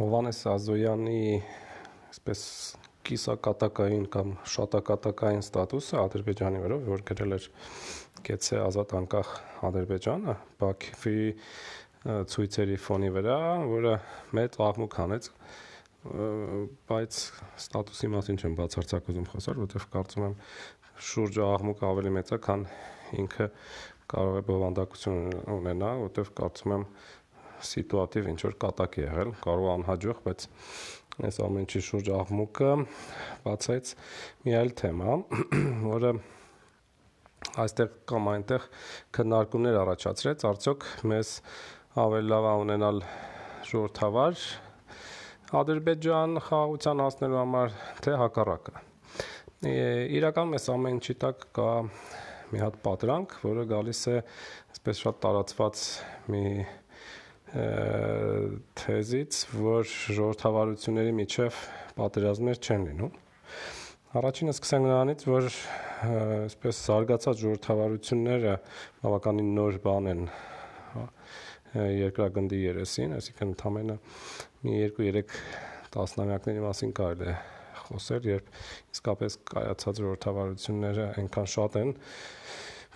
Հովանես Ազոյանի այսպես կիսակատակային կամ շատակատակային ստատուսը Ադրբեջանի վրա, որ գրել էր Գեցե ազատ անկախ Ադրբեջանը, Բաքվի ցույցերի ֆոնի վրա, որը մեծ աղմուկ հանեց բայց ստատուսի մասին չեմ բացարձակ ուզում խոսալ, որովհետև կարծում եմ շուրջը աղմուկը ավելի մեծ է, քան ինքը կարող է բովանդակություն ունենա, որովհետև կարծում եմ սիտուատիվ ինչ որ կատակ է եղել, կարող անհաջող, բայց այս ամեն ինչի շուրջ աղմուկը բացայց մի այլ թեմա, որը այստեղ կամ այնտեղ քննարկումներ առաջացրեց, արդյոք մեզ ավելի լավ ունենալ ժողովրդավար Ադրբեջան խաղաղության հասնելու համար թե հակառակը։ Իրականում այս ամեն ինչի տակ կա մի հատ պատրանք, որը գալիս է այսպես շատ տարածված մի թեզից, որ ժողովրդավարությունների միջև պատերազմներ չեն լինում։ Առաջինը սկսենք նրանից, որ այսպես զարգացած ժողովրդավարությունները բավականին նոր բան են երկրագնդի երեսին, այսինքն ընդամենը մի 2-3 տասնամյակների մասին կարելի է խոսել, երբ իսկապես կայացած ժողովրդավարությունները այնքան շատ են,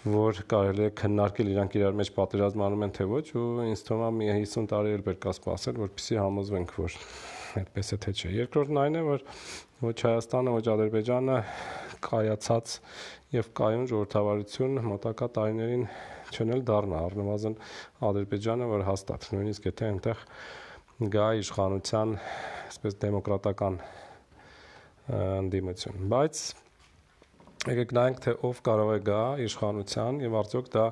որ կարելի է քննարկել իրանք իրար մեջ պատերազմ անում են թե ոչ ու ինձ թվում է մի 50 տարի էլ պետք է սպասել որպեսզի համոզվենք որ այդպես է թե չէ երկրորդն այն է որ ոչ Հայաստանը ոչ Ադրբեջանը կայացած եւ կայուն ժողովրդավարություն մոտակա տարիներին չեն էլ դառնա առնվազն Ադրբեջանը որ հաստատ նույնիսկ եթե այնտեղ գա իշխանության այսպես դեմոկրատական ընդդիմություն բայց եկեք նայենք թե ով կարող է գա իշխանության եւ արդյոք դա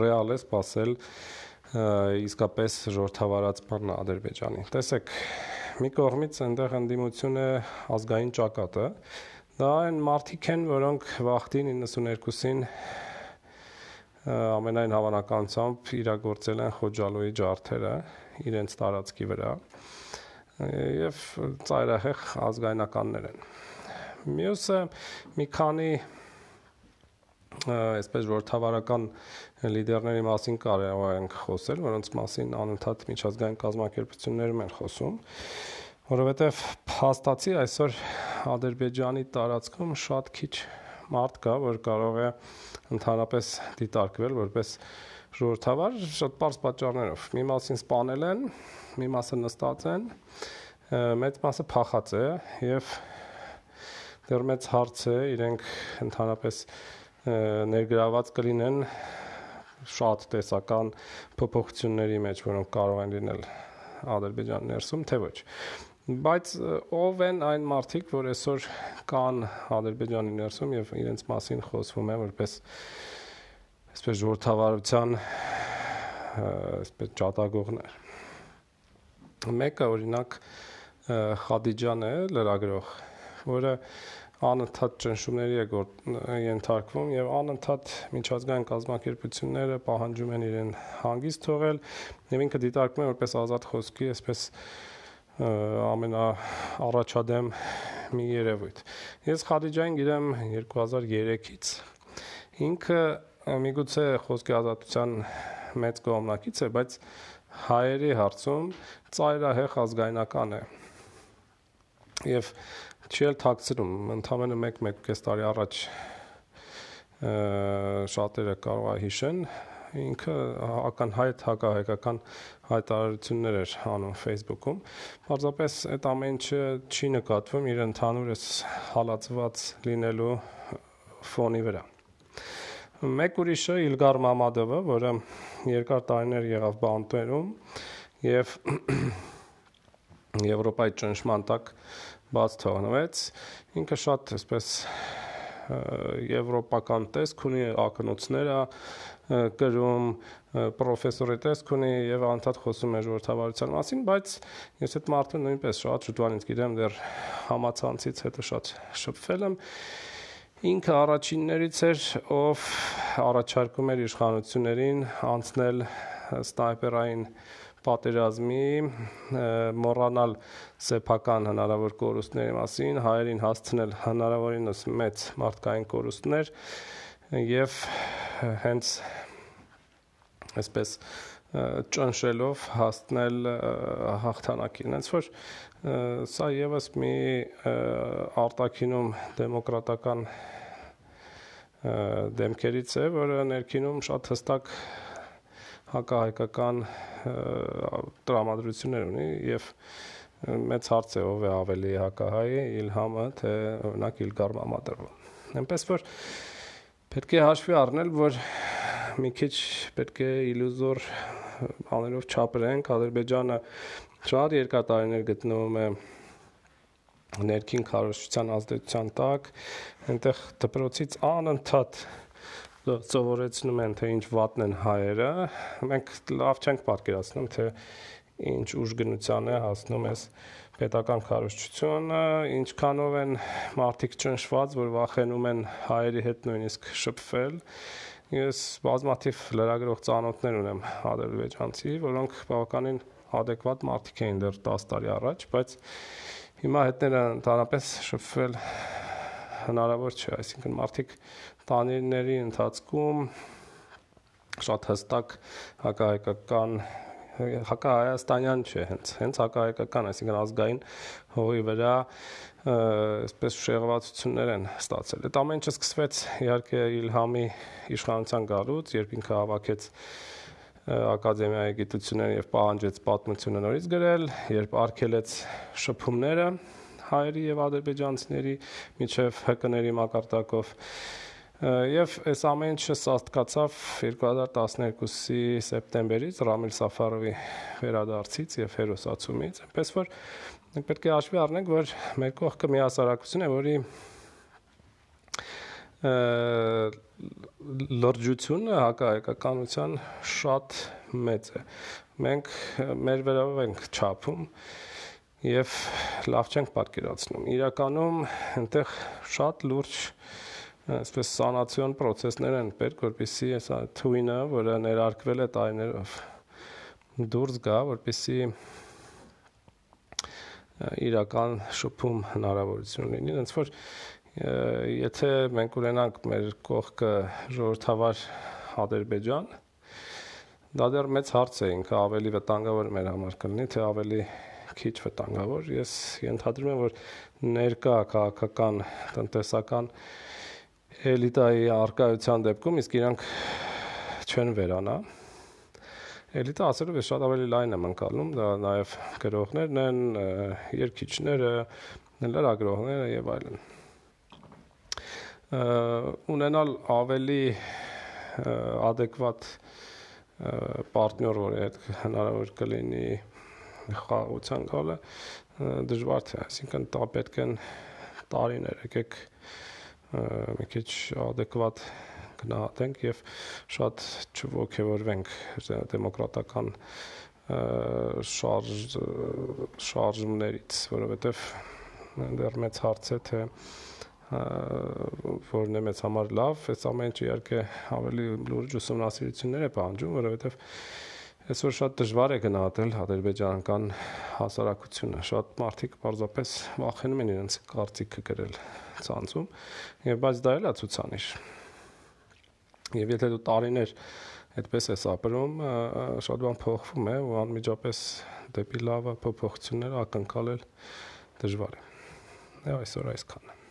ռեալ է սпасել իսկապես ժողովրդավարացման Ադրբեջանի։ Տեսեք, մի կողմից այնտեղ ընդդիմությունը ազգային ճակատը, դա այն մարդիկ են, որոնք վախտին 92-ին ամենայն հավանականությամբ իրագործել են Խոջալոյի ջարդերը իրենց տարածքի վրա եւ ծայրահեղ ազգայնականներ են։ Մյուսը մի քանի մի այսպես ժողովրդավարական լիդերների մասին կարող ենք խոսել, որոնց մասին անընդհատ միջազգային կազմակերպություններում են խոսում, որովհետև փաստացի այսօր Ադրբեջանի տարածքում շատ քիչ մարդ կա, որ կարող է ընդհանրապես դիտարկվել որպես ժողովրդավար շատ པարզ պատճառներով։ Մի մասին սպանել են, մի մասը նստած են, մեծ մասը փախած է եւ դեռ մեծ հարց է, իրենք ընդհանրապես ներգրաված կլինեն շատ տեսական փոփոխությունների մեջ, որոնք կարող են լինել Ադրբեջանի ներսում, թե ոչ։ Բայց ով են այն մարդիկ, որ այսօր կան Ադրբեջանի ներսում եւ իրենց մասին խոսվում է որպես այսպես ժողովրդավարության այսպես ճատագողներ։ Մեկը օրինակ Խադիջան է լրագրող, որը անընդհատ ճնշումների է ենթարկվում եւ անընդհատ միջազգային կազմակերպությունները պահանջում են իրեն հանգիստ թողել եւ ինքը դիտարկվում է որպես ազատ խոսքի, այսպես ամենա առաջադեմ մի երևույթ։ Ես Խադիջային գիտեմ 2003-ից։ Ինքը միգուցե խոսքի ազատության մեծ կողմնակից է, բայց հայերի հարցում ծայրահեղ ազգայնական է։ Եվ չի էլ թաքցնում, ընդամենը 1-1.5 տարի առաջ շատերը կարող է հիշեն, ինքը ակնհայտ հակահայկական հայտարարություններ էր անում Facebook-ում։ Պարզապես այդ ամեն ինչը չի նկատվում իր ընդհանուր այս հալածված լինելու ֆոնի վրա։ Մեկ ուրիշը Իլգար Մամադովը, որը երկար տարիներ եղավ բանտերում եւ Եվրոպայի ճնշման տակ բաց թողնվեց։ Ինքը շատ այսպես եվրոպական տեսք ունի, ակնոցները գրում, պրոֆեսորի տեսք ունի եւ անդադ խոսում է ժողովրդավարության մասին, բայց ես այդ մարդը նույնպես շատ շուտվանից գիտեմ, դեռ համացանցից հետո շատ շփվել եմ ինքը առաջիններից էր, ով առաջարկում էր իշխանություններին անցնել սնայպերային պատերազմի մոռանալ սեփական հնարավոր կորուստների մասին, հայերին հասցնել հնարավորինս մեծ մարդկային կորուստներ եւ հենց այսպես ճնշելով հասնել հաղթանակին։ Հենց որ սա եւս մի արտակինում դեմոկրատական դեմքերից է, որը ներքինում շատ հստակ հակահայկական տրամադրություններ ունի եւ մեծ հարց է ով է ավելի հակահայ Իլհամը թե օրինակ Իլգար Մամադովը։ Այնպես որ պետք է հաշվի առնել, որ մի քիչ պետք է իլյուզոր աներով չապրենք, Ադրբեջանը շատ երկար տարիներ գտնվում է ներքին քարոշչության ազդեցության տակ, այնտեղ դպրոցից անընդհատ սովորեցնում են թե ինչ վատն են հայերը, մենք լավ չենք պատկերացնում թե ինչ ուժգնության է հասնում այս պետական քարոշչությունը, ինչքանով են մարդիկ ճնշված, որ վախենում են հայերի հետ նույնիսկ շփվել։ Ես բազմաթիվ լրագրող ծանոթներ ունեմ ադրբեջանցի, որոնք բավականին adekvat մարդիկ էին դեռ 10 տարի առաջ, բայց հիմա հետները ընդհանրապես շփվել հնարավոր չէ, այսինքն մարդիկ տանիների ընթացքում շատ հստակ հակահայկական հակահայաստանյան չէ հենց հենց հակահայկական այսինքն ազգային հողի վրա այսպես շեղվածություններ են ստացել այդ ամեն ինչը սկսվեց իհարկե Իլհամի իշխանության գալուց երբ ինքը հավաքեց ակադեմիայի գիտությունները եւ պահանջեց պատմությունը նորից գրել երբ արգելեց շփումները հայերի եւ ադրբեջանցիների միջև ՀԿ-ների մակարդակով Եվ այս ամեն ինչը սաստկացավ 2012-ի սեպտեմբերից Ռամիլ Սաֆարովի վերադարձից եւ հերոսացումից, այնպես որ մենք պետք է հաշվի առնենք, որ մեր կողքը միասարակություն է, որի լրջությունը հակահայկականության շատ մեծ է։ Մենք մեր վերով ենք չափում եւ լավ չենք պատկերացնում։ Իրականում այնտեղ շատ լուրջ այսպես սանացիոն process-ներ են պետք, որպեսզի հեսա թույնը, որը ներարկվել է տարիներով դուրս գա, որպեսզի իրական շփում հնարավորություն լինի, հենց որ եթե մենք ունենանք մեր կողքը ժողովրդավար Ադրբեջան, դա դեռ մեծ հարց է, ինքը ավելի վտանգավոր մեր համար կլինի, թե ավելի քիչ վտանգավոր։ Ես ենթադրում եմ, որ ներկա քաղաքական, տնտեսական էլիտայի արկայության դեպքում իսկ իրանք չեն վերանա էլիտա ասելով ես շատ ավելի լայն եմ անցալում դա նաև գրողներն են երկիչները լրագրողները եւ այլն ունենալ ավելի adekvat պարտներ, որի հետ հնարավոր կլինի խաղաղության գալը դժվար թե, այսինքն դա պետք են տարիներ, եկեք մի քիչ adekvat գնահատենք եւ շատ չողքեվորվենք դեմոկրատական շարժ շարժումներից, որովհետեւ դեռ մեծ հարց է թե որն է մեծ համար լավ, այս ամեն ինչը իհարկե ավելի լուրջ ուսումնասիրություններ է պահանջում, որովհետեւ այսօր շատ դժվար է գնահատել ադրբեջանական հասարակությունը։ Շատ մարդիկ պարզապես վախենում են իրենց կարծիքը գրել ցանցում, եւ բայց դա էլ է ցուցանիշ։ Եվ եթե դու տարիներ այդպես ես ապրում, շատ բան փոխվում է ու անմիջապես դեպի լավը փոփոխությունները ակնկալել դժվար է։ Եվ այսօր այսքանը։